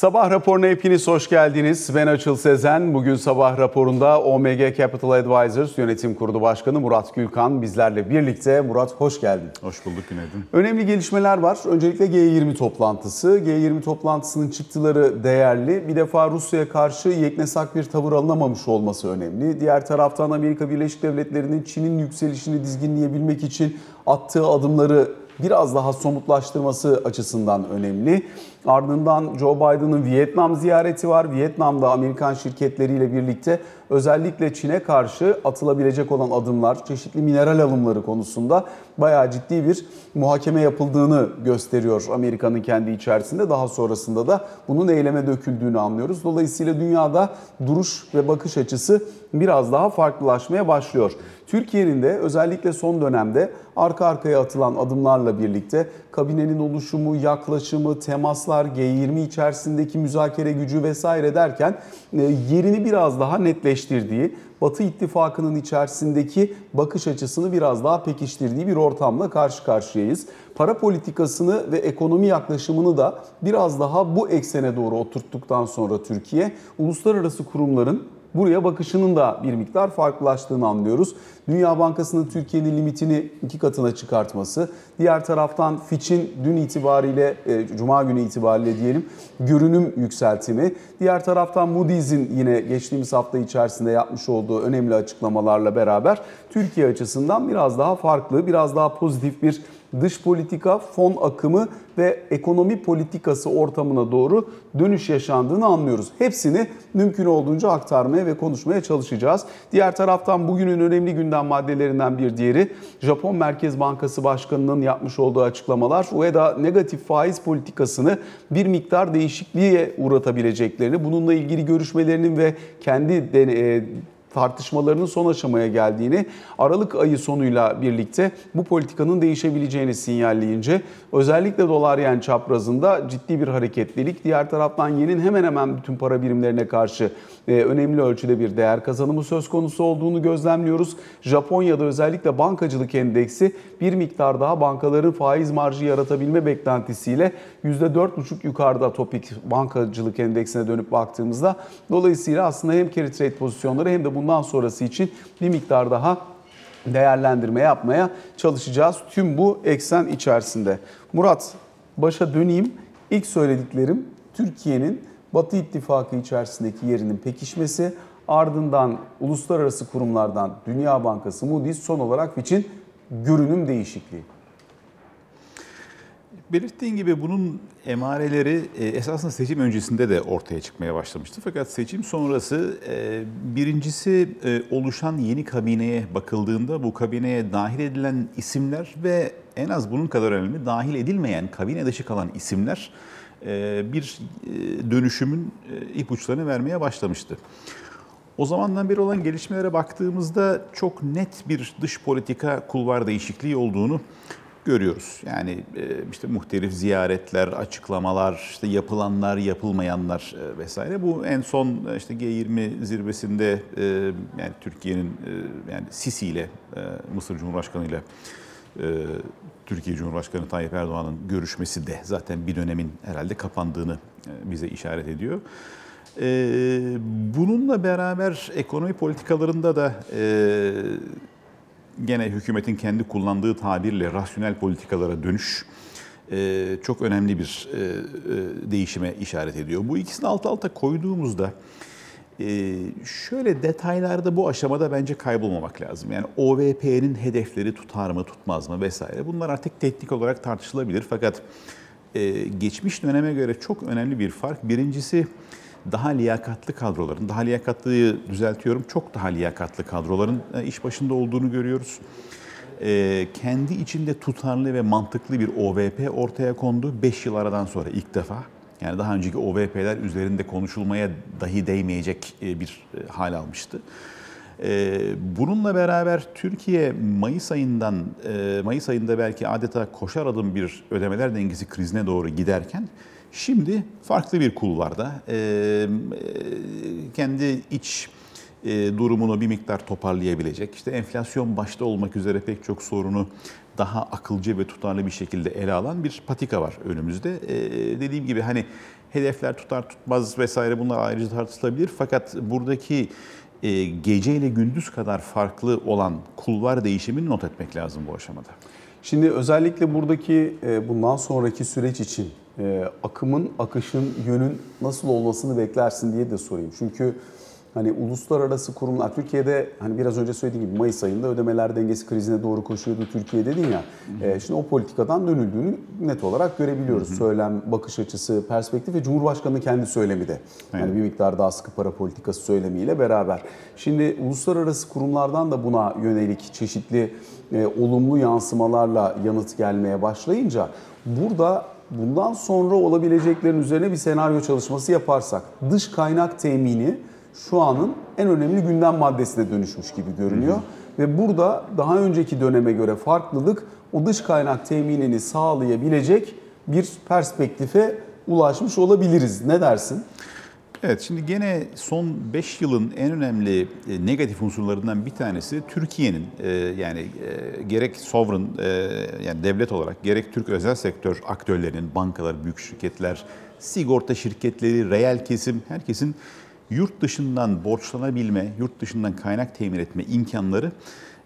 Sabah raporuna hepiniz hoş geldiniz. Ben Açıl Sezen. Bugün sabah raporunda OMG Capital Advisors Yönetim Kurulu Başkanı Murat Gülkan bizlerle birlikte. Murat hoş geldin. Hoş bulduk günaydın. Önemli gelişmeler var. Öncelikle G20 toplantısı. G20 toplantısının çıktıları değerli. Bir defa Rusya'ya karşı yeknesak bir tavır alınamamış olması önemli. Diğer taraftan Amerika Birleşik Devletleri'nin Çin'in yükselişini dizginleyebilmek için attığı adımları biraz daha somutlaştırması açısından önemli. Ardından Joe Biden'ın Vietnam ziyareti var. Vietnam'da Amerikan şirketleriyle birlikte özellikle Çin'e karşı atılabilecek olan adımlar, çeşitli mineral alımları konusunda bayağı ciddi bir muhakeme yapıldığını gösteriyor Amerika'nın kendi içerisinde. Daha sonrasında da bunun eyleme döküldüğünü anlıyoruz. Dolayısıyla dünyada duruş ve bakış açısı biraz daha farklılaşmaya başlıyor. Türkiye'nin de özellikle son dönemde arka arkaya atılan adımlarla birlikte kabinenin oluşumu, yaklaşımı, temaslar, G20 içerisindeki müzakere gücü vesaire derken e, yerini biraz daha netleştirdiği, Batı ittifakının içerisindeki bakış açısını biraz daha pekiştirdiği bir ortamla karşı karşıyayız. Para politikasını ve ekonomi yaklaşımını da biraz daha bu eksene doğru oturttuktan sonra Türkiye, uluslararası kurumların buraya bakışının da bir miktar farklılaştığını anlıyoruz. Dünya Bankası'nın Türkiye'nin limitini iki katına çıkartması, diğer taraftan Fitch'in dün itibariyle, e, Cuma günü itibariyle diyelim görünüm yükseltimi, diğer taraftan Moody's'in yine geçtiğimiz hafta içerisinde yapmış olduğu önemli açıklamalarla beraber Türkiye açısından biraz daha farklı, biraz daha pozitif bir dış politika, fon akımı ve ekonomi politikası ortamına doğru dönüş yaşandığını anlıyoruz. Hepsini mümkün olduğunca aktarmaya ve konuşmaya çalışacağız. Diğer taraftan bugünün önemli gündem maddelerinden bir diğeri Japon Merkez Bankası Başkanı'nın yapmış olduğu açıklamalar. UEDA negatif faiz politikasını bir miktar değişikliğe uğratabileceklerini, bununla ilgili görüşmelerinin ve kendi e, tartışmalarının son aşamaya geldiğini, Aralık ayı sonuyla birlikte bu politikanın değişebileceğini sinyalleyince özellikle dolar yen çaprazında ciddi bir hareketlilik, diğer taraftan yenin hemen hemen bütün para birimlerine karşı e, önemli ölçüde bir değer kazanımı söz konusu olduğunu gözlemliyoruz. Japonya'da özellikle bankacılık endeksi bir miktar daha bankaların faiz marjı yaratabilme beklentisiyle %4,5 yukarıda topik bankacılık endeksine dönüp baktığımızda dolayısıyla aslında hem carry trade pozisyonları hem de bundan sonrası için bir miktar daha değerlendirme yapmaya çalışacağız. Tüm bu eksen içerisinde. Murat başa döneyim. İlk söylediklerim Türkiye'nin Batı İttifakı içerisindeki yerinin pekişmesi, ardından uluslararası kurumlardan Dünya Bankası, Moody's son olarak için görünüm değişikliği. Belirttiğin gibi bunun emareleri e, esasında seçim öncesinde de ortaya çıkmaya başlamıştı. Fakat seçim sonrası e, birincisi e, oluşan yeni kabineye bakıldığında bu kabineye dahil edilen isimler ve en az bunun kadar önemli dahil edilmeyen kabine dışı kalan isimler bir dönüşümün ipuçlarını vermeye başlamıştı. O zamandan beri olan gelişmelere baktığımızda çok net bir dış politika kulvar değişikliği olduğunu görüyoruz. Yani e, işte muhtelif ziyaretler, açıklamalar, işte yapılanlar, yapılmayanlar e, vesaire. Bu en son e, işte G20 zirvesinde yani Türkiye'nin yani Sisi ile Mısır Cumhurbaşkanı ile Türkiye Cumhurbaşkanı Tayyip Erdoğan'ın görüşmesi de zaten bir dönemin herhalde kapandığını bize işaret ediyor. Bununla beraber ekonomi politikalarında da gene hükümetin kendi kullandığı tabirle rasyonel politikalara dönüş e, çok önemli bir e, e, değişime işaret ediyor. Bu ikisini alt alta koyduğumuzda şöyle detaylarda bu aşamada bence kaybolmamak lazım. Yani OVP'nin hedefleri tutar mı tutmaz mı vesaire bunlar artık teknik olarak tartışılabilir. Fakat geçmiş döneme göre çok önemli bir fark. Birincisi daha liyakatlı kadroların, daha liyakatlıyı düzeltiyorum, çok daha liyakatlı kadroların e, iş başında olduğunu görüyoruz. E, kendi içinde tutarlı ve mantıklı bir OVP ortaya kondu. 5 yıl aradan sonra ilk defa. Yani daha önceki OVP'ler üzerinde konuşulmaya dahi değmeyecek e, bir hal almıştı. Bununla beraber Türkiye Mayıs ayından, Mayıs ayında belki adeta koşar adım bir ödemeler dengesi krizine doğru giderken Şimdi farklı bir kulvarda e, kendi iç durumunu bir miktar toparlayabilecek. İşte enflasyon başta olmak üzere pek çok sorunu daha akılcı ve tutarlı bir şekilde ele alan bir patika var önümüzde. Dediğim gibi hani hedefler tutar tutmaz vesaire bunlar ayrıca tartışılabilir. Fakat buradaki gece ile gündüz kadar farklı olan kulvar değişimini not etmek lazım bu aşamada. Şimdi özellikle buradaki bundan sonraki süreç için e, akımın, akışın, yönün nasıl olmasını beklersin diye de sorayım. Çünkü hani uluslararası kurumlar Türkiye'de hani biraz önce söylediğim gibi Mayıs ayında ödemeler dengesi krizine doğru koşuyordu Türkiye dedin ya. E, şimdi o politikadan dönüldüğünü net olarak görebiliyoruz. Söylem, bakış açısı, perspektif ve Cumhurbaşkanı kendi söylemi de. Yani Evet. bir miktar daha sıkı para politikası söylemiyle beraber. Şimdi uluslararası kurumlardan da buna yönelik çeşitli e, olumlu yansımalarla yanıt gelmeye başlayınca burada bundan sonra olabileceklerin üzerine bir senaryo çalışması yaparsak dış kaynak temini şu anın en önemli gündem maddesine dönüşmüş gibi görünüyor. Ve burada daha önceki döneme göre farklılık o dış kaynak teminini sağlayabilecek bir perspektife ulaşmış olabiliriz. Ne dersin? Evet şimdi gene son 5 yılın en önemli e, negatif unsurlarından bir tanesi Türkiye'nin e, yani e, gerek sovereign yani devlet olarak gerek Türk özel sektör aktörlerinin, bankalar, büyük şirketler, sigorta şirketleri, reel kesim herkesin yurt dışından borçlanabilme, yurt dışından kaynak temin etme imkanları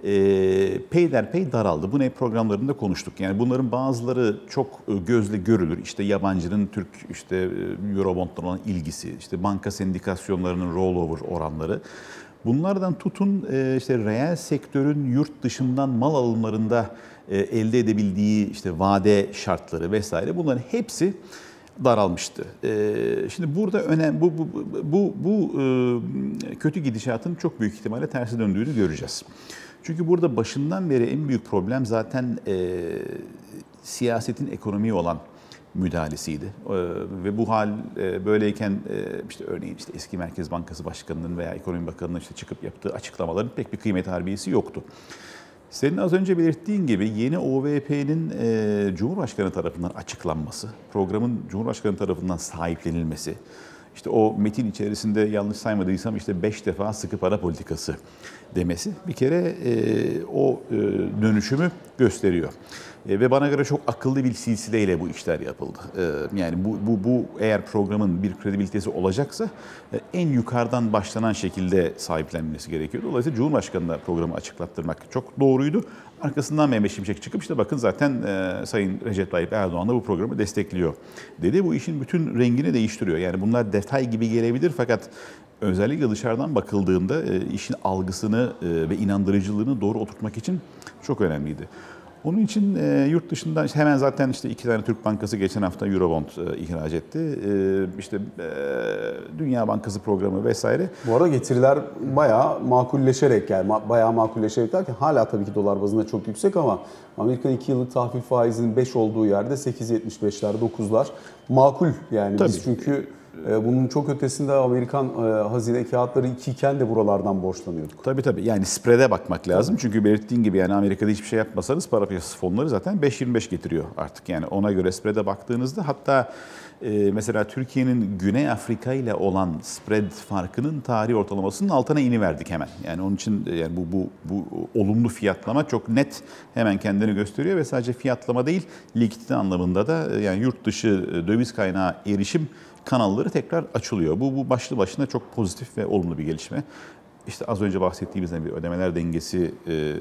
e, peyderpey daraldı. Bu ne programlarında konuştuk. Yani bunların bazıları çok e, gözle görülür. İşte yabancının Türk işte e, Eurobond'dan olan ilgisi, işte banka sendikasyonlarının rollover oranları. Bunlardan tutun e, işte reel sektörün yurt dışından mal alımlarında elde edebildiği işte vade şartları vesaire bunların hepsi daralmıştı. Şimdi burada önem bu bu bu bu kötü gidişatın çok büyük ihtimalle tersi döndüğünü göreceğiz. Çünkü burada başından beri en büyük problem zaten e, siyasetin ekonomiye olan müdahalesiydi. Ee, Ve bu hal e, böyleyken e, işte örneğin işte eski Merkez Bankası Başkanı'nın veya Ekonomi Bakanı'nın işte çıkıp yaptığı açıklamaların pek bir kıymet harbiyesi yoktu. Senin az önce belirttiğin gibi yeni OVP'nin e, Cumhurbaşkanı tarafından açıklanması, programın Cumhurbaşkanı tarafından sahiplenilmesi, işte o metin içerisinde yanlış saymadıysam işte beş defa sıkı para politikası demesi bir kere e, o e, dönüşümü gösteriyor. E, ve bana göre çok akıllı bir silsileyle bu işler yapıldı. E, yani bu, bu, bu eğer programın bir kredibilitesi olacaksa e, en yukarıdan başlanan şekilde sahiplenmesi gerekiyor. Dolayısıyla Cumhurbaşkanı'na programı açıklattırmak çok doğruydu. Arkasından Mehmet Şimşek çıkıp işte bakın zaten e, Sayın Recep Tayyip Erdoğan da bu programı destekliyor dedi. Bu işin bütün rengini değiştiriyor. Yani bunlar detay gibi gelebilir fakat özellikle dışarıdan bakıldığında e, işin algısını e, ve inandırıcılığını doğru oturtmak için çok önemliydi. Onun için e, yurt dışından işte hemen zaten işte iki tane Türk Bankası geçen hafta Eurobond e, ihraç etti. E, işte e, Dünya Bankası programı vesaire. Bu arada getiriler bayağı makulleşerek yani ma- bayağı makulleşerek derken hala tabii ki dolar bazında çok yüksek ama Amerikan 2 yıllık tahvil faizinin 5 olduğu yerde 8.75'ler 9'lar makul yani Tabii. biz çünkü bunun çok ötesinde Amerikan e, hazine kağıtları 2 iken de buralardan borçlanıyorduk. Tabii tabii yani spread'e bakmak lazım. Çünkü belirttiğin gibi yani Amerika'da hiçbir şey yapmasanız para piyasası fonları zaten 5.25 getiriyor artık. Yani ona göre spread'e baktığınızda hatta e, mesela Türkiye'nin Güney Afrika ile olan spread farkının tarih ortalamasının altına iniverdik hemen. Yani onun için e, yani bu, bu, bu olumlu fiyatlama çok net hemen kendini gösteriyor ve sadece fiyatlama değil likidite anlamında da yani yurt dışı döviz kaynağı erişim kanalları tekrar açılıyor. Bu, bu başlı başına çok pozitif ve olumlu bir gelişme. İşte az önce bahsettiğimizden bir ödemeler dengesi e, e,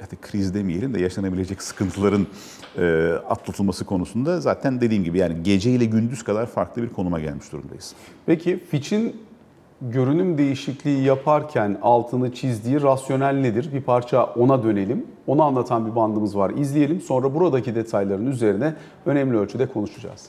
hadi kriz demeyelim de yaşanabilecek sıkıntıların e, atlatılması konusunda zaten dediğim gibi yani gece ile gündüz kadar farklı bir konuma gelmiş durumdayız. Peki Fitch'in görünüm değişikliği yaparken altını çizdiği rasyonel nedir? Bir parça ona dönelim. Onu anlatan bir bandımız var. İzleyelim. Sonra buradaki detayların üzerine önemli ölçüde konuşacağız.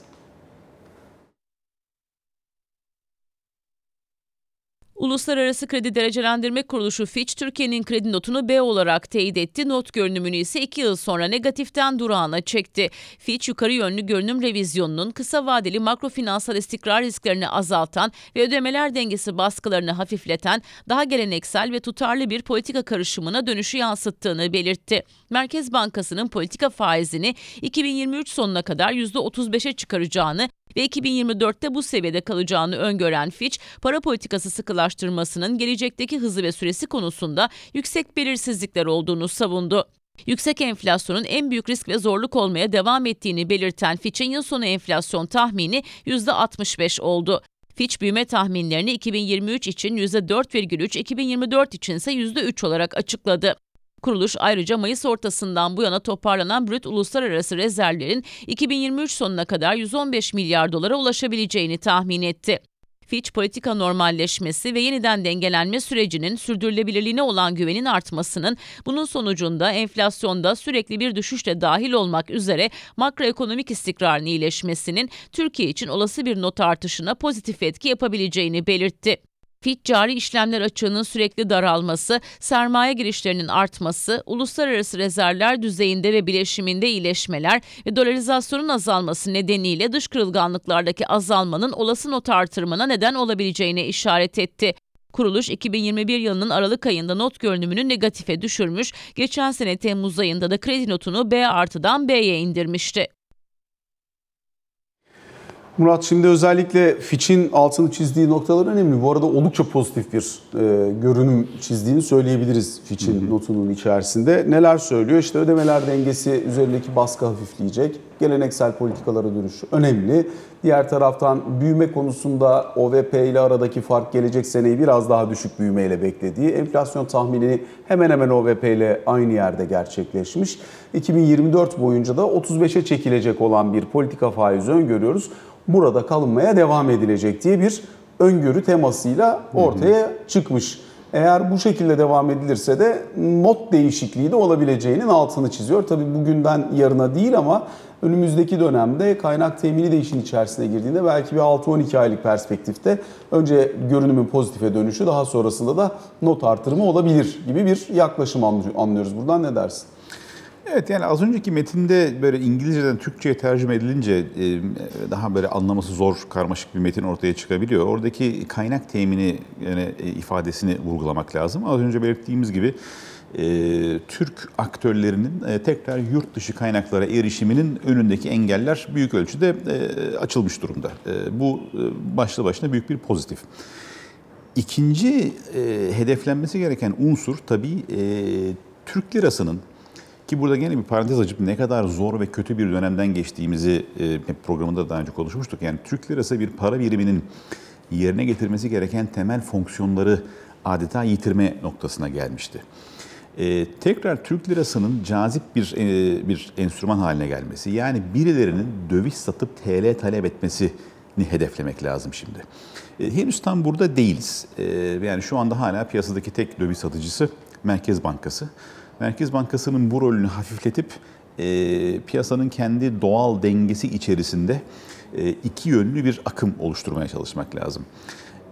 Uluslararası Kredi Derecelendirme Kuruluşu Fitch, Türkiye'nin kredi notunu B olarak teyit etti. Not görünümünü ise 2 yıl sonra negatiften durağına çekti. Fitch, yukarı yönlü görünüm revizyonunun kısa vadeli makrofinansal istikrar risklerini azaltan ve ödemeler dengesi baskılarını hafifleten daha geleneksel ve tutarlı bir politika karışımına dönüşü yansıttığını belirtti. Merkez Bankası'nın politika faizini 2023 sonuna kadar %35'e çıkaracağını ve 2024'te bu seviyede kalacağını öngören Fitch, para politikası sıkılaştırmasının gelecekteki hızı ve süresi konusunda yüksek belirsizlikler olduğunu savundu. Yüksek enflasyonun en büyük risk ve zorluk olmaya devam ettiğini belirten Fitch'in yıl sonu enflasyon tahmini %65 oldu. Fitch büyüme tahminlerini 2023 için %4,3, 2024 için ise %3 olarak açıkladı. Kuruluş ayrıca Mayıs ortasından bu yana toparlanan brüt uluslararası rezervlerin 2023 sonuna kadar 115 milyar dolara ulaşabileceğini tahmin etti. Fitch politika normalleşmesi ve yeniden dengelenme sürecinin sürdürülebilirliğine olan güvenin artmasının bunun sonucunda enflasyonda sürekli bir düşüşle dahil olmak üzere makroekonomik istikrarın iyileşmesinin Türkiye için olası bir not artışına pozitif etki yapabileceğini belirtti. Fitch cari işlemler açığının sürekli daralması, sermaye girişlerinin artması, uluslararası rezervler düzeyinde ve bileşiminde iyileşmeler ve dolarizasyonun azalması nedeniyle dış kırılganlıklardaki azalmanın olası not artırımına neden olabileceğine işaret etti. Kuruluş 2021 yılının Aralık ayında not görünümünü negatife düşürmüş, geçen sene Temmuz ayında da kredi notunu B artıdan B'ye indirmişti. Murat şimdi özellikle Fitch'in altını çizdiği noktalar önemli. Bu arada oldukça pozitif bir e, görünüm çizdiğini söyleyebiliriz Fitch'in notunun içerisinde. Neler söylüyor? İşte ödemeler dengesi üzerindeki baskı hafifleyecek. Geleneksel politikalara dönüş önemli. Diğer taraftan büyüme konusunda OVP ile aradaki fark gelecek seneyi biraz daha düşük büyümeyle beklediği. Enflasyon tahminini hemen hemen OVP ile aynı yerde gerçekleşmiş. 2024 boyunca da 35'e çekilecek olan bir politika faizi öngörüyoruz burada kalınmaya devam edilecek diye bir öngörü temasıyla ortaya çıkmış. Eğer bu şekilde devam edilirse de not değişikliği de olabileceğinin altını çiziyor. Tabii bugünden yarına değil ama önümüzdeki dönemde kaynak temini de işin içerisine girdiğinde belki bir 6-12 aylık perspektifte önce görünümün pozitife dönüşü daha sonrasında da not artırımı olabilir gibi bir yaklaşım anlıyoruz. Buradan ne dersin? Evet yani az önceki metinde böyle İngilizceden Türkçe'ye tercüme edilince e, daha böyle anlaması zor, karmaşık bir metin ortaya çıkabiliyor. Oradaki kaynak temini yani e, ifadesini vurgulamak lazım. Az önce belirttiğimiz gibi e, Türk aktörlerinin tekrar yurt dışı kaynaklara erişiminin önündeki engeller büyük ölçüde açılmış durumda. Bu başlı başına büyük bir pozitif. İkinci hedeflenmesi gereken unsur tabii Türk lirasının ki burada gene bir parantez açıp ne kadar zor ve kötü bir dönemden geçtiğimizi e, programında daha önce konuşmuştuk. Yani Türk lirası bir para biriminin yerine getirmesi gereken temel fonksiyonları adeta yitirme noktasına gelmişti. Ee, tekrar Türk lirasının cazip bir e, bir enstrüman haline gelmesi, yani birilerinin döviz satıp TL talep etmesini hedeflemek lazım şimdi. E, henüz tam burada değiliz. E, yani şu anda hala piyasadaki tek döviz satıcısı Merkez Bankası. Merkez Bankası'nın bu rolünü hafifletip e, piyasanın kendi doğal dengesi içerisinde e, iki yönlü bir akım oluşturmaya çalışmak lazım.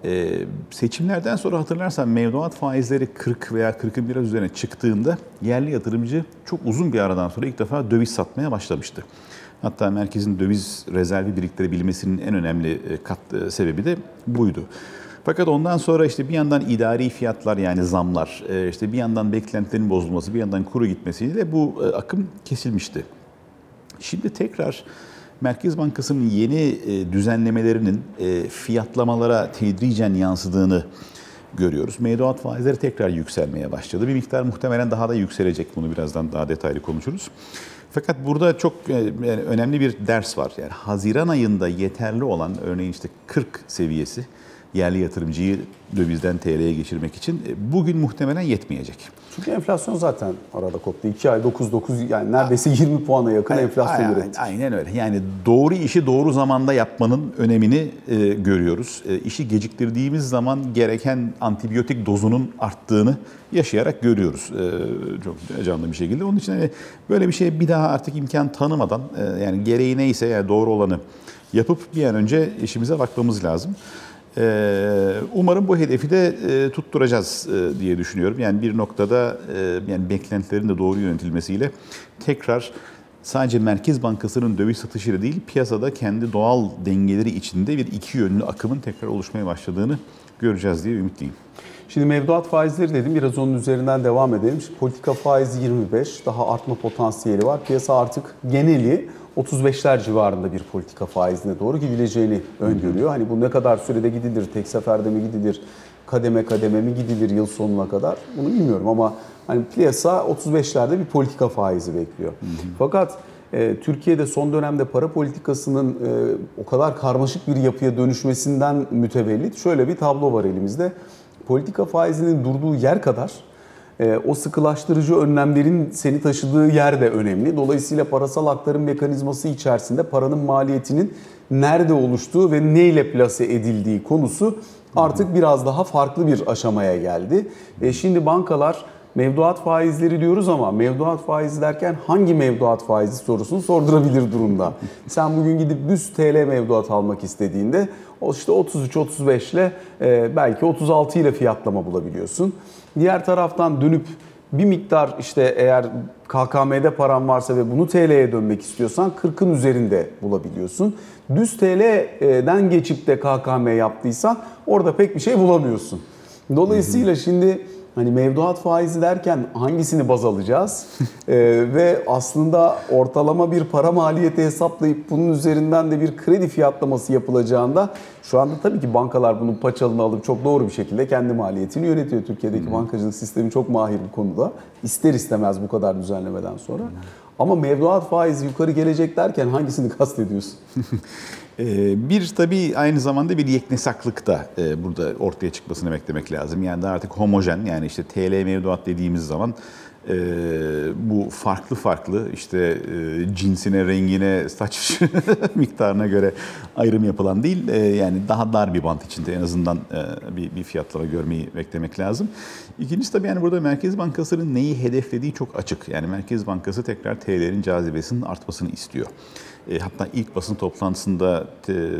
E, seçimlerden sonra hatırlarsan mevduat faizleri 40 veya 40'ın biraz üzerine çıktığında yerli yatırımcı çok uzun bir aradan sonra ilk defa döviz satmaya başlamıştı. Hatta merkezin döviz rezervi biriktirebilmesinin en önemli e, kat, e, sebebi de buydu. Fakat ondan sonra işte bir yandan idari fiyatlar yani zamlar, e, işte bir yandan beklentilerin bozulması, bir yandan kuru gitmesiyle bu e, akım kesilmişti. Şimdi tekrar Merkez Bankası'nın yeni e, düzenlemelerinin fiyatlamalara tedricen yansıdığını görüyoruz. Mevduat faizleri tekrar yükselmeye başladı. Bir miktar muhtemelen daha da yükselecek. Bunu birazdan daha detaylı konuşuruz. Fakat burada çok yani önemli bir ders var. Yani Haziran ayında yeterli olan örneğin işte 40 seviyesi yerli yatırımcıyı dövizden TL'ye geçirmek için e, bugün muhtemelen yetmeyecek. Çünkü enflasyon zaten arada koptu. 2 ay 9-9 yani neredeyse 20 puana yakın aynen, enflasyon aynen, üretti. Aynen öyle. Yani doğru işi doğru zamanda yapmanın önemini e, görüyoruz. E, işi geciktirdiğimiz zaman gereken antibiyotik dozunun arttığını yaşayarak görüyoruz. E, çok canlı bir şekilde. Onun için hani böyle bir şey bir daha artık imkan tanımadan e, yani gereği neyse yani doğru olanı yapıp bir an önce işimize bakmamız lazım. Ee, umarım bu hedefi de e, tutturacağız e, diye düşünüyorum. Yani bir noktada e, yani beklentilerin de doğru yönetilmesiyle tekrar sadece Merkez Bankası'nın döviz satışıyla değil piyasada kendi doğal dengeleri içinde bir iki yönlü akımın tekrar oluşmaya başladığını göreceğiz diye ümitliyim. Şimdi mevduat faizleri dedim biraz onun üzerinden devam edelim. Şimdi politika faizi 25 daha artma potansiyeli var. Piyasa artık geneli 35'ler civarında bir politika faizine doğru gidileceğini öngörüyor. Hani bu ne kadar sürede gidilir, tek seferde mi gidilir, kademe kademe mi gidilir yıl sonuna kadar bunu bilmiyorum ama hani piyasa 35'lerde bir politika faizi bekliyor. Fakat e, Türkiye'de son dönemde para politikasının e, o kadar karmaşık bir yapıya dönüşmesinden mütevellit şöyle bir tablo var elimizde. Politika faizinin durduğu yer kadar e, o sıkılaştırıcı önlemlerin seni taşıdığı yer de önemli. Dolayısıyla parasal aktarım mekanizması içerisinde paranın maliyetinin nerede oluştuğu ve neyle plase edildiği konusu artık biraz daha farklı bir aşamaya geldi. E, şimdi bankalar mevduat faizleri diyoruz ama mevduat faizi derken hangi mevduat faizi sorusunu sordurabilir durumda. Sen bugün gidip düz TL mevduat almak istediğinde işte 33-35 ile e, belki 36 ile fiyatlama bulabiliyorsun. Diğer taraftan dönüp bir miktar işte eğer KKM'de paran varsa ve bunu TL'ye dönmek istiyorsan 40'ın üzerinde bulabiliyorsun. Düz TL'den geçip de KKM yaptıysan orada pek bir şey bulamıyorsun. Dolayısıyla şimdi hani mevduat faizi derken hangisini baz alacağız? Ee, ve aslında ortalama bir para maliyeti hesaplayıp bunun üzerinden de bir kredi fiyatlaması yapılacağında şu anda tabii ki bankalar bunun paçalını alıp çok doğru bir şekilde kendi maliyetini yönetiyor. Türkiye'deki bankacılık sistemi çok mahir bu konuda. İster istemez bu kadar düzenlemeden sonra. Ama mevduat faizi yukarı gelecek derken hangisini kastediyorsun? Ee, Bir tabii aynı zamanda bir yeknesaklık da e, burada ortaya çıkmasını beklemek lazım. Yani daha artık homojen yani işte TL mevduat dediğimiz zaman e, bu farklı farklı işte e, cinsine, rengine, saç miktarına göre ayrım yapılan değil. Yani daha dar bir bant içinde en azından bir, bir fiyatlama görmeyi beklemek lazım. İkincisi tabii yani burada Merkez Bankası'nın neyi hedeflediği çok açık. Yani Merkez Bankası tekrar TL'nin cazibesinin artmasını istiyor. E, hatta ilk basın toplantısında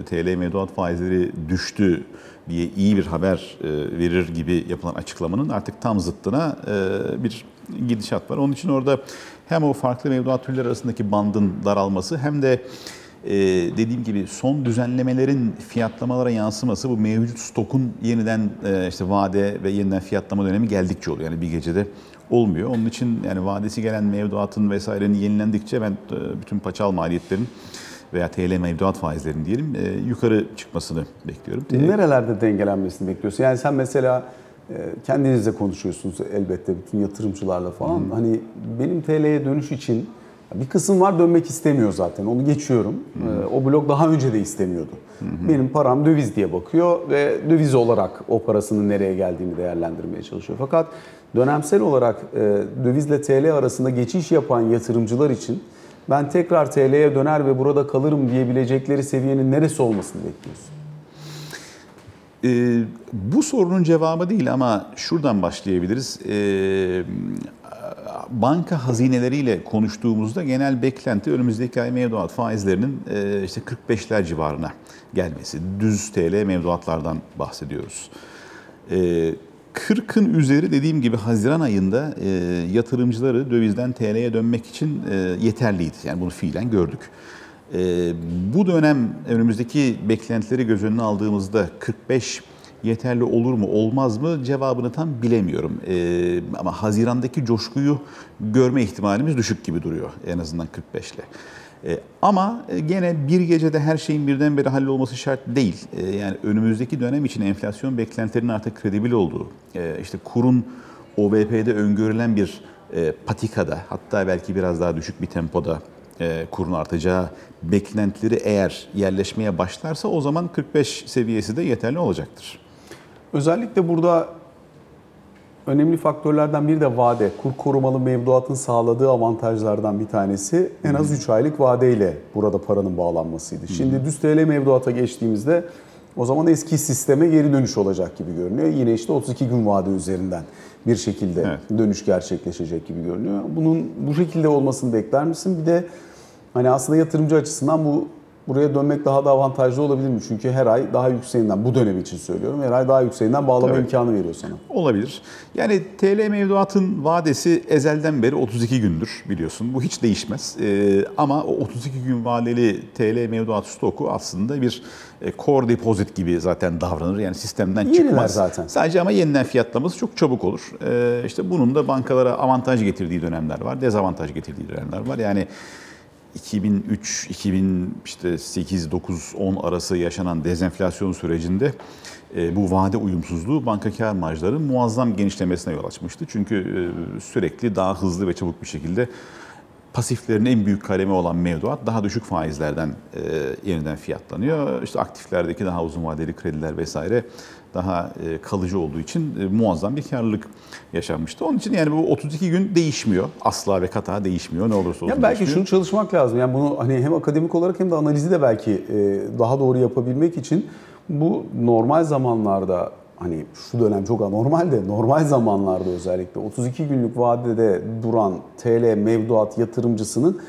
TL mevduat faizleri düştü diye iyi bir haber e, verir gibi yapılan açıklamanın artık tam zıttına e, bir gidişat var. Onun için orada hem o farklı mevduat türleri arasındaki bandın daralması hem de dediğim gibi son düzenlemelerin fiyatlamalara yansıması bu mevcut stokun yeniden işte vade ve yeniden fiyatlama dönemi geldikçe oluyor. Yani bir gecede olmuyor. Onun için yani vadesi gelen mevduatın vesairenin yenilendikçe ben e, bütün paçal maliyetlerin veya TL mevduat faizlerinin diyelim e, yukarı çıkmasını bekliyorum. Nerelerde dengelenmesini bekliyorsun? Yani sen mesela e, kendinizle konuşuyorsunuz elbette bütün yatırımcılarla falan. Hani benim TL'ye dönüş için bir kısım var dönmek istemiyor zaten. Onu geçiyorum. E, O blok daha önce de istemiyordu. Benim param döviz diye bakıyor ve döviz olarak o parasının nereye geldiğini değerlendirmeye çalışıyor. Fakat dönemsel olarak e, dövizle TL arasında geçiş yapan yatırımcılar için ben tekrar TL'ye döner ve burada kalırım diyebilecekleri seviyenin neresi olmasını bekliyorsun? Ee, bu sorunun cevabı değil ama şuradan başlayabiliriz. Ee, banka hazineleriyle konuştuğumuzda genel beklenti önümüzdeki ay mevduat faizlerinin e, işte 45'ler civarına gelmesi. Düz TL mevduatlardan bahsediyoruz. Ee, 40'ın üzeri dediğim gibi Haziran ayında e, yatırımcıları dövizden TL'ye dönmek için e, yeterliydi. Yani bunu fiilen gördük. E, bu dönem önümüzdeki beklentileri göz önüne aldığımızda 45 yeterli olur mu olmaz mı cevabını tam bilemiyorum. E, ama Haziran'daki coşkuyu görme ihtimalimiz düşük gibi duruyor en azından 45 ile. E, Ama e, gene bir gecede her şeyin birdenbire hallolması şart değil. E, Yani önümüzdeki dönem için enflasyon beklentilerinin artık kredibil olduğu, işte kurun OVP'de öngörülen bir patikada, hatta belki biraz daha düşük bir tempoda e, kurun artacağı beklentileri eğer yerleşmeye başlarsa o zaman 45 seviyesi de yeterli olacaktır. Özellikle burada önemli faktörlerden biri de vade. Kur korumalı mevduatın sağladığı avantajlardan bir tanesi en az 3 aylık vadeyle burada paranın bağlanmasıydı. Şimdi düz TL mevduata geçtiğimizde o zaman eski sisteme geri dönüş olacak gibi görünüyor. Yine işte 32 gün vade üzerinden bir şekilde Evet. dönüş gerçekleşecek gibi görünüyor. Bunun bu şekilde olmasını bekler misin? Bir de hani aslında yatırımcı açısından bu buraya dönmek daha da avantajlı olabilir mi? Çünkü her ay daha yükseğinden bu dönem için söylüyorum. Her ay daha yükseğinden bağlama Tabii. imkanı veriyor sana. Olabilir. Yani TL mevduatın vadesi ezelden beri 32 gündür biliyorsun. Bu hiç değişmez. Ee, ama o 32 gün vadeli TL mevduat stoku aslında bir e, core deposit gibi zaten davranır. Yani sistemden Yeniler çıkmaz. zaten. Sadece ama yeniden fiyatlaması çok çabuk olur. Ee, işte bunun da bankalara avantaj getirdiği dönemler var, dezavantaj getirdiği dönemler var. Yani 2003, 2000 işte 8, 9, 10 arası yaşanan dezenflasyon sürecinde e, bu vade uyumsuzluğu banka kar marjlarının muazzam genişlemesine yol açmıştı. Çünkü e, sürekli daha hızlı ve çabuk bir şekilde pasiflerin en büyük kalemi olan mevduat daha düşük faizlerden e, yeniden fiyatlanıyor. İşte aktiflerdeki daha uzun vadeli krediler vesaire daha e, kalıcı olduğu için e, muazzam bir karlılık yaşanmıştı. Onun için yani bu 32 gün değişmiyor. Asla ve kata değişmiyor. Ne olursa olsun Ya belki değişmiyor. şunu çalışmak lazım. Yani bunu hani hem akademik olarak hem de analizi de belki e, daha doğru yapabilmek için bu normal zamanlarda hani şu dönem çok anormal de normal zamanlarda özellikle 32 günlük vadede duran TL mevduat yatırımcısının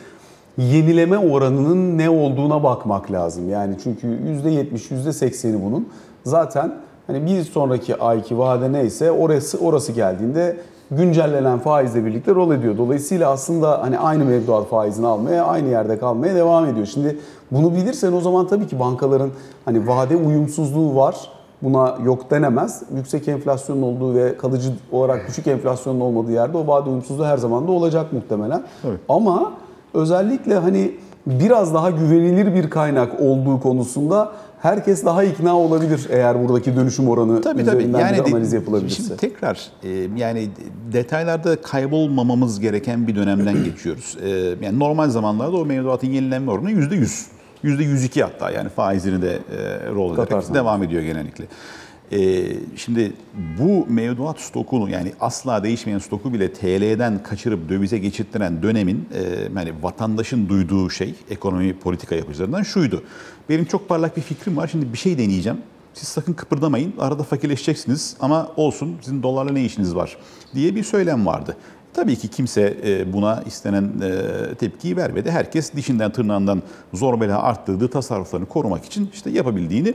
yenileme oranının ne olduğuna bakmak lazım. Yani çünkü %70, %80'i bunun zaten hani bir sonraki ayki vade neyse orası orası geldiğinde güncellenen faizle birlikte rol ediyor. Dolayısıyla aslında hani aynı mevduat faizini almaya, aynı yerde kalmaya devam ediyor. Şimdi bunu bilirsen o zaman tabii ki bankaların hani vade uyumsuzluğu var. Buna yok denemez. Yüksek enflasyonun olduğu ve kalıcı olarak düşük enflasyonun olmadığı yerde o vade uyumsuzluğu her zaman da olacak muhtemelen. Tabii. Ama özellikle hani biraz daha güvenilir bir kaynak olduğu konusunda herkes daha ikna olabilir eğer buradaki dönüşüm oranı Tabii tabii. üzerinden Yani bir analiz yapılabilirse. Şimdi tekrar e, yani detaylarda kaybolmamamız gereken bir dönemden geçiyoruz. E, yani normal zamanlarda o mevduatın yenilenme oranı yüzde yüz. Yüzde yüz iki hatta yani faizini de e, rol ederek Katarsan. devam ediyor genellikle. E, şimdi bu mevduat stokunu yani asla değişmeyen stoku bile TL'den kaçırıp dövize geçirtiren dönemin e, yani vatandaşın duyduğu şey ekonomi politika yapıcılarından şuydu. Benim çok parlak bir fikrim var şimdi bir şey deneyeceğim. Siz sakın kıpırdamayın. Arada fakirleşeceksiniz ama olsun sizin dolarla ne işiniz var diye bir söylem vardı. Tabii ki kimse e, buna istenen e, tepkiyi vermedi. Herkes dişinden tırnağından zor bela arttırdığı tasarruflarını korumak için işte yapabildiğini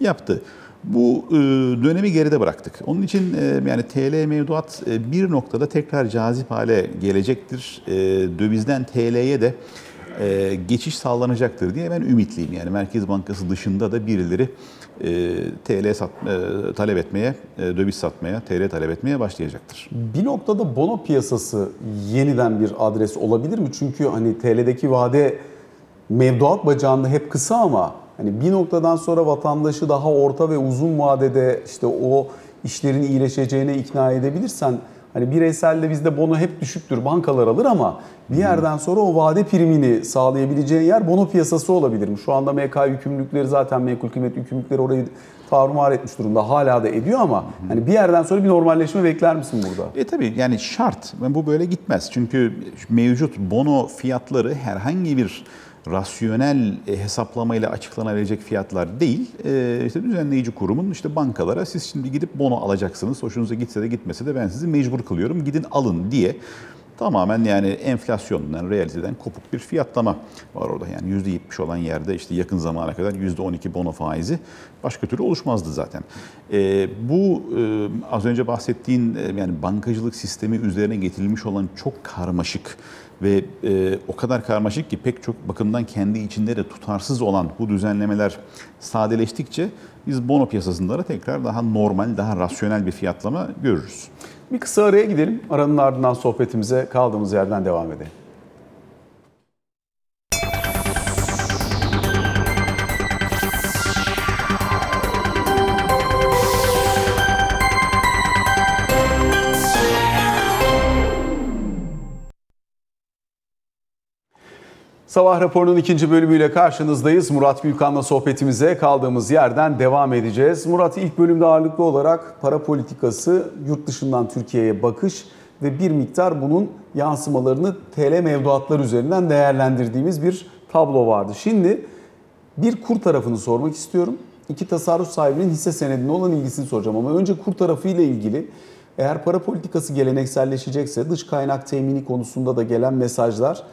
yaptı. Bu e, dönemi geride bıraktık. Onun için e, yani TL mevduat e, bir noktada tekrar cazip hale gelecektir. Dövizden TL'ye de geçiş sağlanacaktır diye ben ümitliyim. Yani Merkez Bankası dışında da birileri TL sat, talep etmeye, döviz satmaya, TL talep etmeye başlayacaktır. Bir noktada bono piyasası yeniden bir adres olabilir mi? Çünkü hani TL'deki vade mevduat bacağında hep kısa ama hani bir noktadan sonra vatandaşı daha orta ve uzun vadede işte o işlerin iyileşeceğine ikna edebilirsen hani bireyselde bizde bono hep düşüktür bankalar alır ama bir yerden sonra o vade primini sağlayabileceğin yer bono piyasası olabilir mi? Şu anda MK yükümlülükleri zaten menkul kıymet yükümlülükleri orayı tarumar etmiş durumda. Hala da ediyor ama hani bir yerden sonra bir normalleşme bekler misin burada? E tabii yani şart. Bu böyle gitmez. Çünkü mevcut bono fiyatları herhangi bir rasyonel e, hesaplamayla açıklanabilecek fiyatlar değil. E, işte düzenleyici kurumun işte bankalara siz şimdi gidip bono alacaksınız. Hoşunuza gitse de gitmese de ben sizi mecbur kılıyorum. Gidin alın diye tamamen yani enflasyondan, realiteden kopuk bir fiyatlama var orada. Yani %70 olan yerde işte yakın zamana kadar %12 bono faizi başka türlü oluşmazdı zaten. E, bu e, az önce bahsettiğin e, yani bankacılık sistemi üzerine getirilmiş olan çok karmaşık ve e, o kadar karmaşık ki pek çok bakımdan kendi içinde de tutarsız olan bu düzenlemeler sadeleştikçe biz bono piyasasında da tekrar daha normal, daha rasyonel bir fiyatlama görürüz. Bir kısa araya gidelim. Aranın ardından sohbetimize kaldığımız yerden devam edelim. Sabah raporunun ikinci bölümüyle karşınızdayız. Murat Gülkan'la sohbetimize kaldığımız yerden devam edeceğiz. Murat ilk bölümde ağırlıklı olarak para politikası, yurt dışından Türkiye'ye bakış ve bir miktar bunun yansımalarını TL mevduatlar üzerinden değerlendirdiğimiz bir tablo vardı. Şimdi bir kur tarafını sormak istiyorum. İki tasarruf sahibinin hisse senedine olan ilgisini soracağım ama önce kur tarafı ile ilgili eğer para politikası gelenekselleşecekse dış kaynak temini konusunda da gelen mesajlar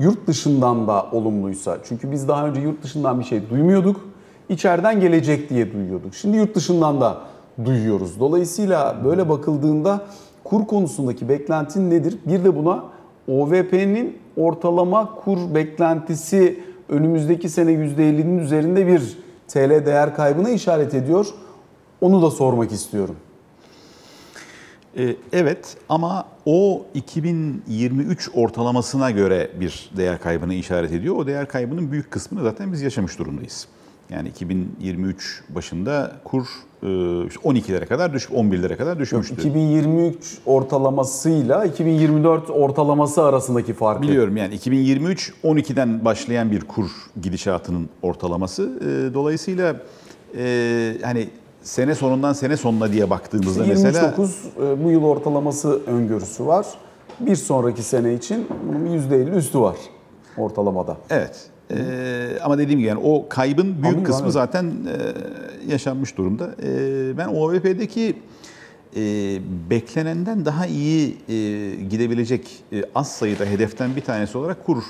yurt dışından da olumluysa. Çünkü biz daha önce yurt dışından bir şey duymuyorduk. İçeriden gelecek diye duyuyorduk. Şimdi yurt dışından da duyuyoruz. Dolayısıyla böyle bakıldığında kur konusundaki beklentin nedir? Bir de buna OVP'nin ortalama kur beklentisi önümüzdeki sene %50'nin üzerinde bir TL değer kaybına işaret ediyor. Onu da sormak istiyorum. E, evet ama o 2023 ortalamasına göre bir değer kaybını işaret ediyor. O değer kaybının büyük kısmını zaten biz yaşamış durumdayız. Yani 2023 başında kur e, işte 12'lere kadar düşüp 11'lere kadar düşmüştü. 2023 ortalamasıyla 2024 ortalaması arasındaki farkı. Biliyorum yani 2023 12'den başlayan bir kur gidişatının ortalaması. E, dolayısıyla e, hani sene sonundan sene sonuna diye baktığımızda mesela 23.9 e, bu yıl ortalaması öngörüsü var. Bir sonraki sene için bunun %50 üstü var ortalamada. Evet. Ee, ama dediğim gibi yani o kaybın büyük Anladım, kısmı anladım. zaten e, yaşanmış durumda. Ee, ben OVP'deki e, beklenenden daha iyi e, gidebilecek e, az sayıda hedeften bir tanesi olarak kur e,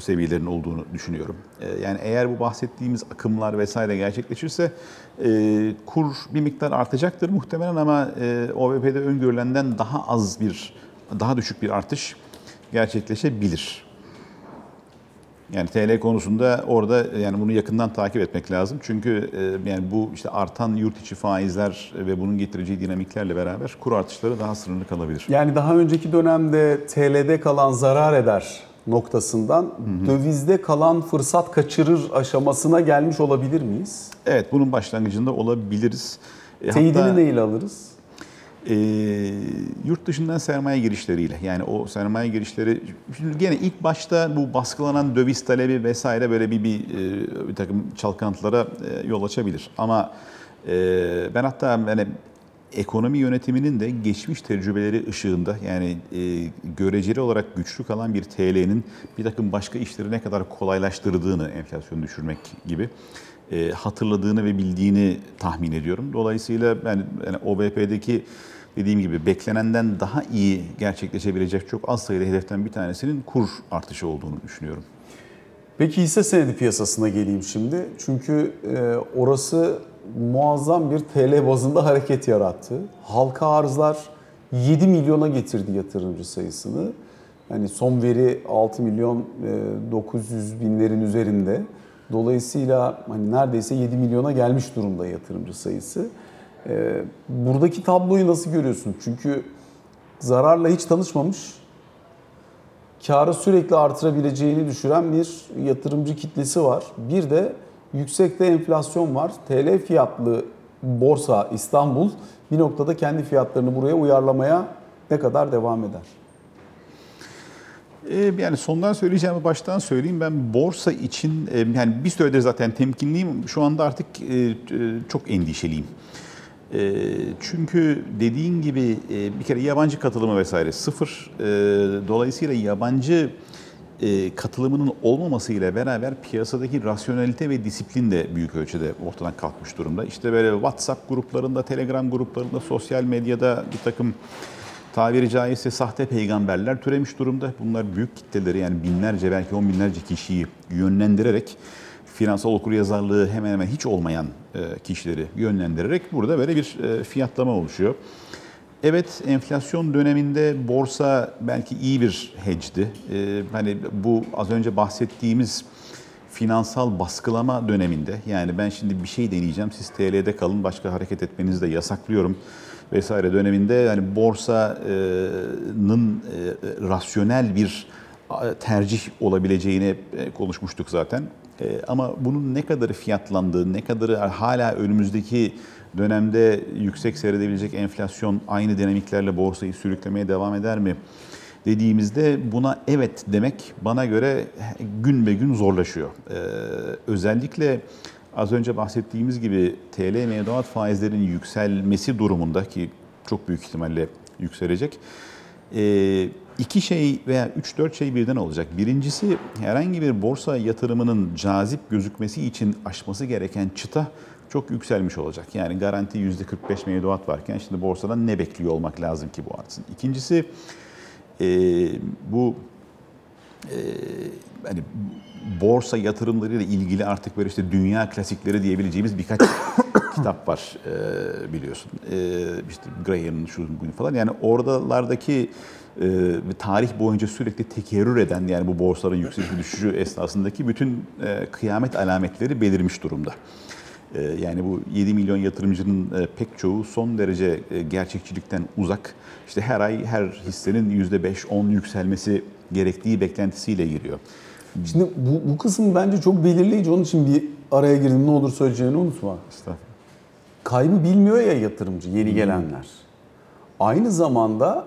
seviyelerinin olduğunu düşünüyorum. E, yani eğer bu bahsettiğimiz akımlar vesaire gerçekleşirse e, kur bir miktar artacaktır muhtemelen ama e, OVP'de öngörülenden daha az bir, daha düşük bir artış gerçekleşebilir. Yani TL konusunda orada yani bunu yakından takip etmek lazım. Çünkü e, yani bu işte artan yurt içi faizler ve bunun getireceği dinamiklerle beraber kur artışları daha sınırlı kalabilir. Yani daha önceki dönemde TL'de kalan zarar eder noktasından dövizde kalan fırsat kaçırır aşamasına gelmiş olabilir miyiz? Evet bunun başlangıcında olabiliriz. E, Teyidini hatta- neyle alırız? e, yurt dışından sermaye girişleriyle yani o sermaye girişleri şimdi gene ilk başta bu baskılanan döviz talebi vesaire böyle bir bir, e, bir takım çalkantılara e, yol açabilir ama ben hatta yani ekonomi yönetiminin de geçmiş tecrübeleri ışığında yani e, göreceli olarak güçlü kalan bir TL'nin bir takım başka işleri ne kadar kolaylaştırdığını enflasyonu düşürmek gibi e, hatırladığını ve bildiğini tahmin ediyorum. Dolayısıyla ben yani OBP'deki dediğim gibi beklenenden daha iyi gerçekleşebilecek çok az sayıda hedeften bir tanesinin kur artışı olduğunu düşünüyorum. Peki hisse senedi piyasasına geleyim şimdi. Çünkü e, orası muazzam bir TL bazında hareket yarattı. Halka arzlar 7 milyona getirdi yatırımcı sayısını. Yani son veri 6 milyon e, 900 binlerin üzerinde. Dolayısıyla hani neredeyse 7 milyona gelmiş durumda yatırımcı sayısı. E, buradaki tabloyu nasıl görüyorsun? Çünkü zararla hiç tanışmamış karı sürekli artırabileceğini düşüren bir yatırımcı kitlesi var. Bir de yüksekte enflasyon var. TL fiyatlı borsa İstanbul bir noktada kendi fiyatlarını buraya uyarlamaya ne kadar devam eder? E, yani sondan söyleyeceğimi baştan söyleyeyim. Ben borsa için e, yani bir süredir zaten temkinliyim. Şu anda artık e, e, çok endişeliyim. Çünkü dediğin gibi bir kere yabancı katılımı vesaire sıfır. Dolayısıyla yabancı e, katılımının olmamasıyla beraber piyasadaki rasyonelite ve disiplin de büyük ölçüde ortadan kalkmış durumda. İşte böyle WhatsApp gruplarında, Telegram gruplarında, sosyal medyada bir takım tabiri caizse sahte peygamberler türemiş durumda. Bunlar büyük kitleleri yani binlerce belki on binlerce kişiyi yönlendirerek finansal okuryazarlığı hemen hemen hiç olmayan e, kişileri yönlendirerek burada böyle bir e, fiyatlama oluşuyor. Evet enflasyon döneminde borsa belki iyi bir hedge'di. Ee, hani bu az önce bahsettiğimiz finansal baskılama döneminde yani ben şimdi bir şey deneyeceğim siz TL'de kalın başka hareket etmenizi de yasaklıyorum vesaire döneminde yani borsanın e, rasyonel bir e, tercih olabileceğini e, konuşmuştuk zaten. E, Ama bunun ne kadarı fiyatlandığı, ne kadarı hala önümüzdeki dönemde yüksek seyredebilecek enflasyon aynı dinamiklerle borsayı sürüklemeye devam eder mi? dediğimizde buna evet demek bana göre gün be gün zorlaşıyor. Ee, özellikle az önce bahsettiğimiz gibi TL mevduat faizlerinin yükselmesi durumunda ki çok büyük ihtimalle yükselecek. Ee, iki şey veya üç dört şey birden olacak. Birincisi herhangi bir borsa yatırımının cazip gözükmesi için aşması gereken çıta çok yükselmiş olacak. Yani garanti %45 mevduat varken şimdi borsadan ne bekliyor olmak lazım ki bu artsın. İkincisi e, bu e, hani borsa yatırımlarıyla ilgili artık böyle işte dünya klasikleri diyebileceğimiz birkaç kitap var e, biliyorsun. E, işte Graham'ın şu bunu falan yani oradalardaki e, tarih boyunca sürekli tekerrür eden yani bu borsaların yükseliş düşüşü esnasındaki bütün e, kıyamet alametleri belirmiş durumda. E, yani bu 7 milyon yatırımcının e, pek çoğu son derece e, gerçekçilikten uzak. İşte her ay her hissenin %5-10 yükselmesi gerektiği beklentisiyle giriyor. Şimdi bu, bu kısım bence çok belirleyici. Onun için bir araya girdim. Ne olur söyleyeceğini unutma. Estağfurullah. Kaybı bilmiyor ya yatırımcı, yeni gelenler. Aynı zamanda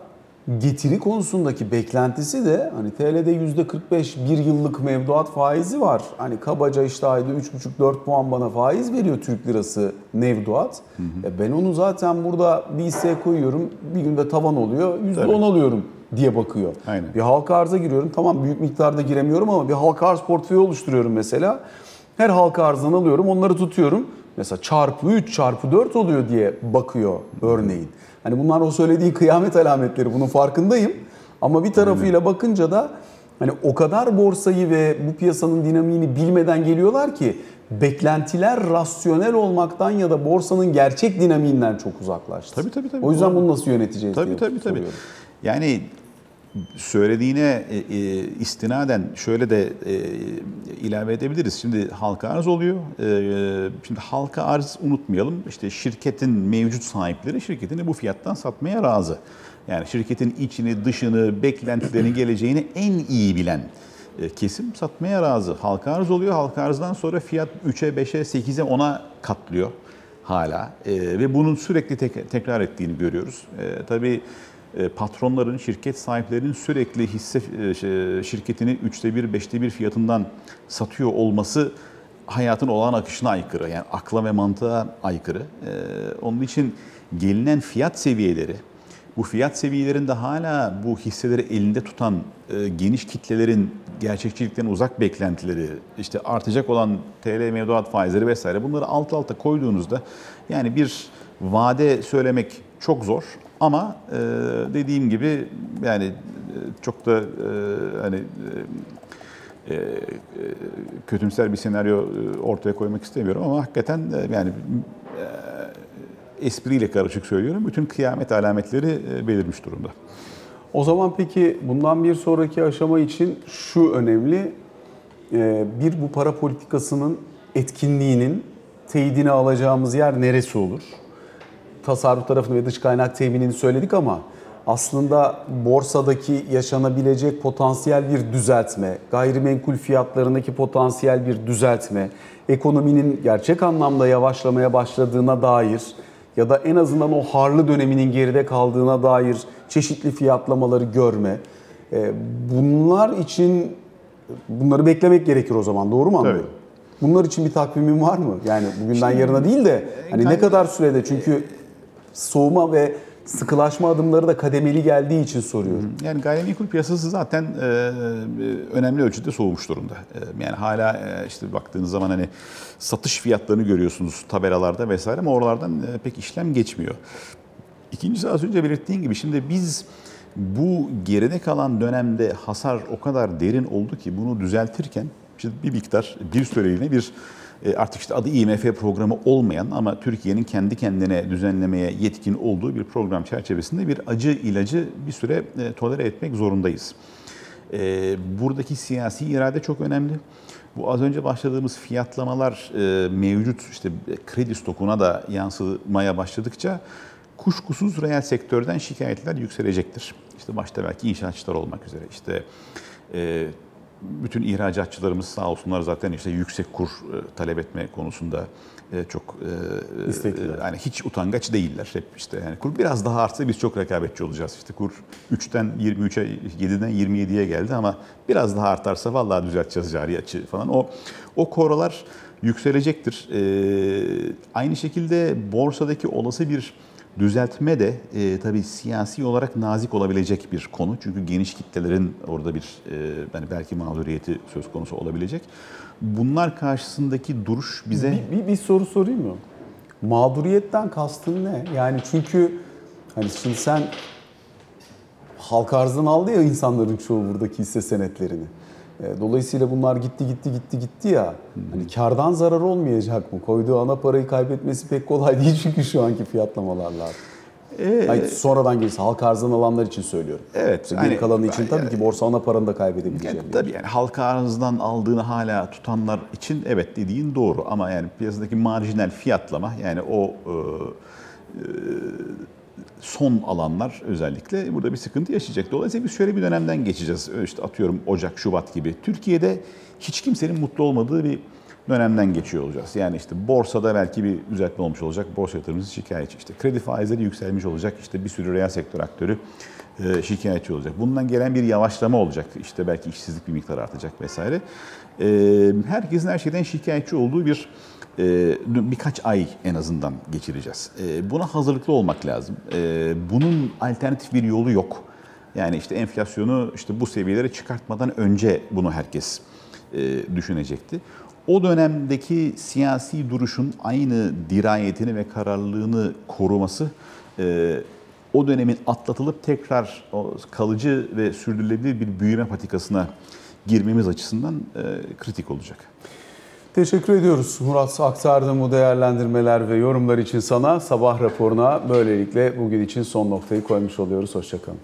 getiri konusundaki beklentisi de hani TL'de yüzde 45 bir yıllık mevduat faizi var. Hani kabaca işte ayda 3,5-4 puan bana faiz veriyor Türk lirası mevduat. E ben onu zaten burada bir hisseye koyuyorum. Bir günde tavan oluyor. %10 Tabii. alıyorum diye bakıyor. Aynen. Bir halka arza giriyorum. Tamam büyük miktarda giremiyorum ama bir halka arz portföyü oluşturuyorum mesela. Her halka arzdan alıyorum onları tutuyorum. Mesela çarpı 3 çarpı 4 oluyor diye bakıyor örneğin. Hani bunlar o söylediği kıyamet alametleri bunun farkındayım. Ama bir tarafıyla bakınca da hani o kadar borsayı ve bu piyasanın dinamiğini bilmeden geliyorlar ki beklentiler rasyonel olmaktan ya da borsanın gerçek dinamiğinden çok uzaklaştı. Tabii, tabii, tabii. O yüzden bunu nasıl yöneteceğiz Tabii diye tabii tabii. soruyorum. Yani söylediğine e, e, istinaden şöyle de e, ilave edebiliriz. Şimdi halka arz oluyor. E, şimdi halka arz unutmayalım. İşte şirketin mevcut sahipleri şirketini bu fiyattan satmaya razı. Yani şirketin içini, dışını, beklentilerini, geleceğini en iyi bilen e, kesim satmaya razı. Halka arz oluyor. Halka arzdan sonra fiyat 3'e, 5'e, 8'e, 10'a katlıyor hala. E, ve bunun sürekli tek- tekrar ettiğini görüyoruz. E, tabii patronların, şirket sahiplerinin sürekli hisse e, şey, şirketini üçte bir, beşte bir fiyatından satıyor olması hayatın olağan akışına aykırı. Yani akla ve mantığa aykırı. E, onun için gelinen fiyat seviyeleri, bu fiyat seviyelerinde hala bu hisseleri elinde tutan e, geniş kitlelerin gerçekçilikten uzak beklentileri, işte artacak olan TL mevduat faizleri vesaire bunları alt alta koyduğunuzda yani bir vade söylemek çok zor ama e, dediğim gibi yani e, çok da e, hani e, e, kötümser bir senaryo e, ortaya koymak istemiyorum ama hakikaten e, yani espriyle karışık söylüyorum. Bütün kıyamet alametleri e, belirmiş durumda. O zaman peki bundan bir sonraki aşama için şu önemli. Ee, Bir bu para politikasının etkinliğinin teyidini alacağımız yer neresi olur? Tasarruf tarafını ve dış kaynak teminini söyledik ama aslında borsadaki yaşanabilecek potansiyel bir düzeltme, gayrimenkul fiyatlarındaki potansiyel bir düzeltme, ekonominin gerçek anlamda yavaşlamaya başladığına dair ya da en azından o harlı döneminin geride kaldığına dair çeşitli fiyatlamaları görme. Ee, Bunlar için bunları beklemek gerekir o zaman doğru mu anlıyorum? Bunlar için bir takvimin var mı? Yani bugünden yarına değil de hani ne kadar sürede çünkü soğuma ve sıkılaşma adımları da kademeli geldiği için soruyorum. Yani gayrimenkul piyasası zaten e, e, önemli ölçüde soğumuş durumda. E, yani hala e, işte baktığınız zaman hani satış fiyatlarını görüyorsunuz tabelalarda vesaire ama oralardan e, pek işlem geçmiyor. İkincisi az önce belirttiğim gibi şimdi biz bu geride kalan dönemde hasar o kadar derin oldu ki bunu düzeltirken işte bir miktar bir süreliğine bir artık işte adı IMF programı olmayan ama Türkiye'nin kendi kendine düzenlemeye yetkin olduğu bir program çerçevesinde bir acı ilacı bir süre e, tolere etmek zorundayız. E, Buradaki siyasi irade çok önemli. Bu az önce başladığımız fiyatlamalar e, mevcut işte kredi stokuna da yansımaya başladıkça kuşkusuz reel sektörden şikayetler yükselecektir. İşte başta belki inşaatçılar olmak üzere işte e, bütün ihracatçılarımız sağ olsunlar zaten işte yüksek kur e, talep etme konusunda e, çok e, İstekliler. yani hiç utangaç değiller. Hep işte yani kur biraz daha artsa biz çok rekabetçi olacağız. İşte kur 3'ten 23'e 7'den 27'ye geldi ama biraz daha artarsa vallahi düzelteceğiz cari açığı falan. O o koralar yükselecektir. Aynı şekilde borsadaki olası bir düzeltme de e, tabii siyasi olarak nazik olabilecek bir konu. Çünkü geniş kitlelerin orada bir e, yani belki mağduriyeti söz konusu olabilecek. Bunlar karşısındaki duruş bize Bir, bir, bir soru sorayım mı? Mağduriyetten kastın ne? Yani çünkü hani şimdi sen halk arzdan aldı ya insanların çoğu buradaki hisse senetlerini. E, Dolayısıyla bunlar gitti gitti gitti gitti ya. Hani kardan zarar olmayacak mı? Koyduğu ana parayı kaybetmesi pek kolay değil çünkü şu anki fiyatlamalarla. Hayır, sonradan gelirse halk arzdan alanlar için söylüyorum. Evet, Geri hani- kalanı için tabii ki borsa ana paranı da kaybedebileceğini. Yani tabii yani halka arzdan aldığını hala tutanlar için evet dediğin doğru ama yani piyasadaki marjinal fiyatlama yani o e, e, son alanlar özellikle burada bir sıkıntı yaşayacak. Dolayısıyla biz şöyle bir dönemden geçeceğiz. İşte atıyorum Ocak, Şubat gibi. Türkiye'de hiç kimsenin mutlu olmadığı bir dönemden geçiyor olacağız. Yani işte borsada belki bir düzeltme olmuş olacak. Borsa yatırımcısı şikayetçi. İşte kredi faizleri yükselmiş olacak. İşte bir sürü reel sektör aktörü e, şikayetçi olacak. Bundan gelen bir yavaşlama olacak. İşte belki işsizlik bir miktar artacak vesaire. E, herkesin her şeyden şikayetçi olduğu bir birkaç ay en azından geçireceğiz. E, buna hazırlıklı olmak lazım. E, bunun alternatif bir yolu yok. Yani işte enflasyonu işte bu seviyelere çıkartmadan önce bunu herkes e, düşünecekti. O dönemdeki siyasi duruşun aynı dirayetini ve kararlılığını koruması e, o dönemin atlatılıp tekrar kalıcı ve sürdürülebilir bir büyüme patikasına girmemiz açısından e, kritik olacak. Teşekkür ediyoruz Murat aktardığım bu değerlendirmeler ve yorumlar için sana sabah raporuna böylelikle bugün için son noktayı koymuş oluyoruz. Hoşçakalın.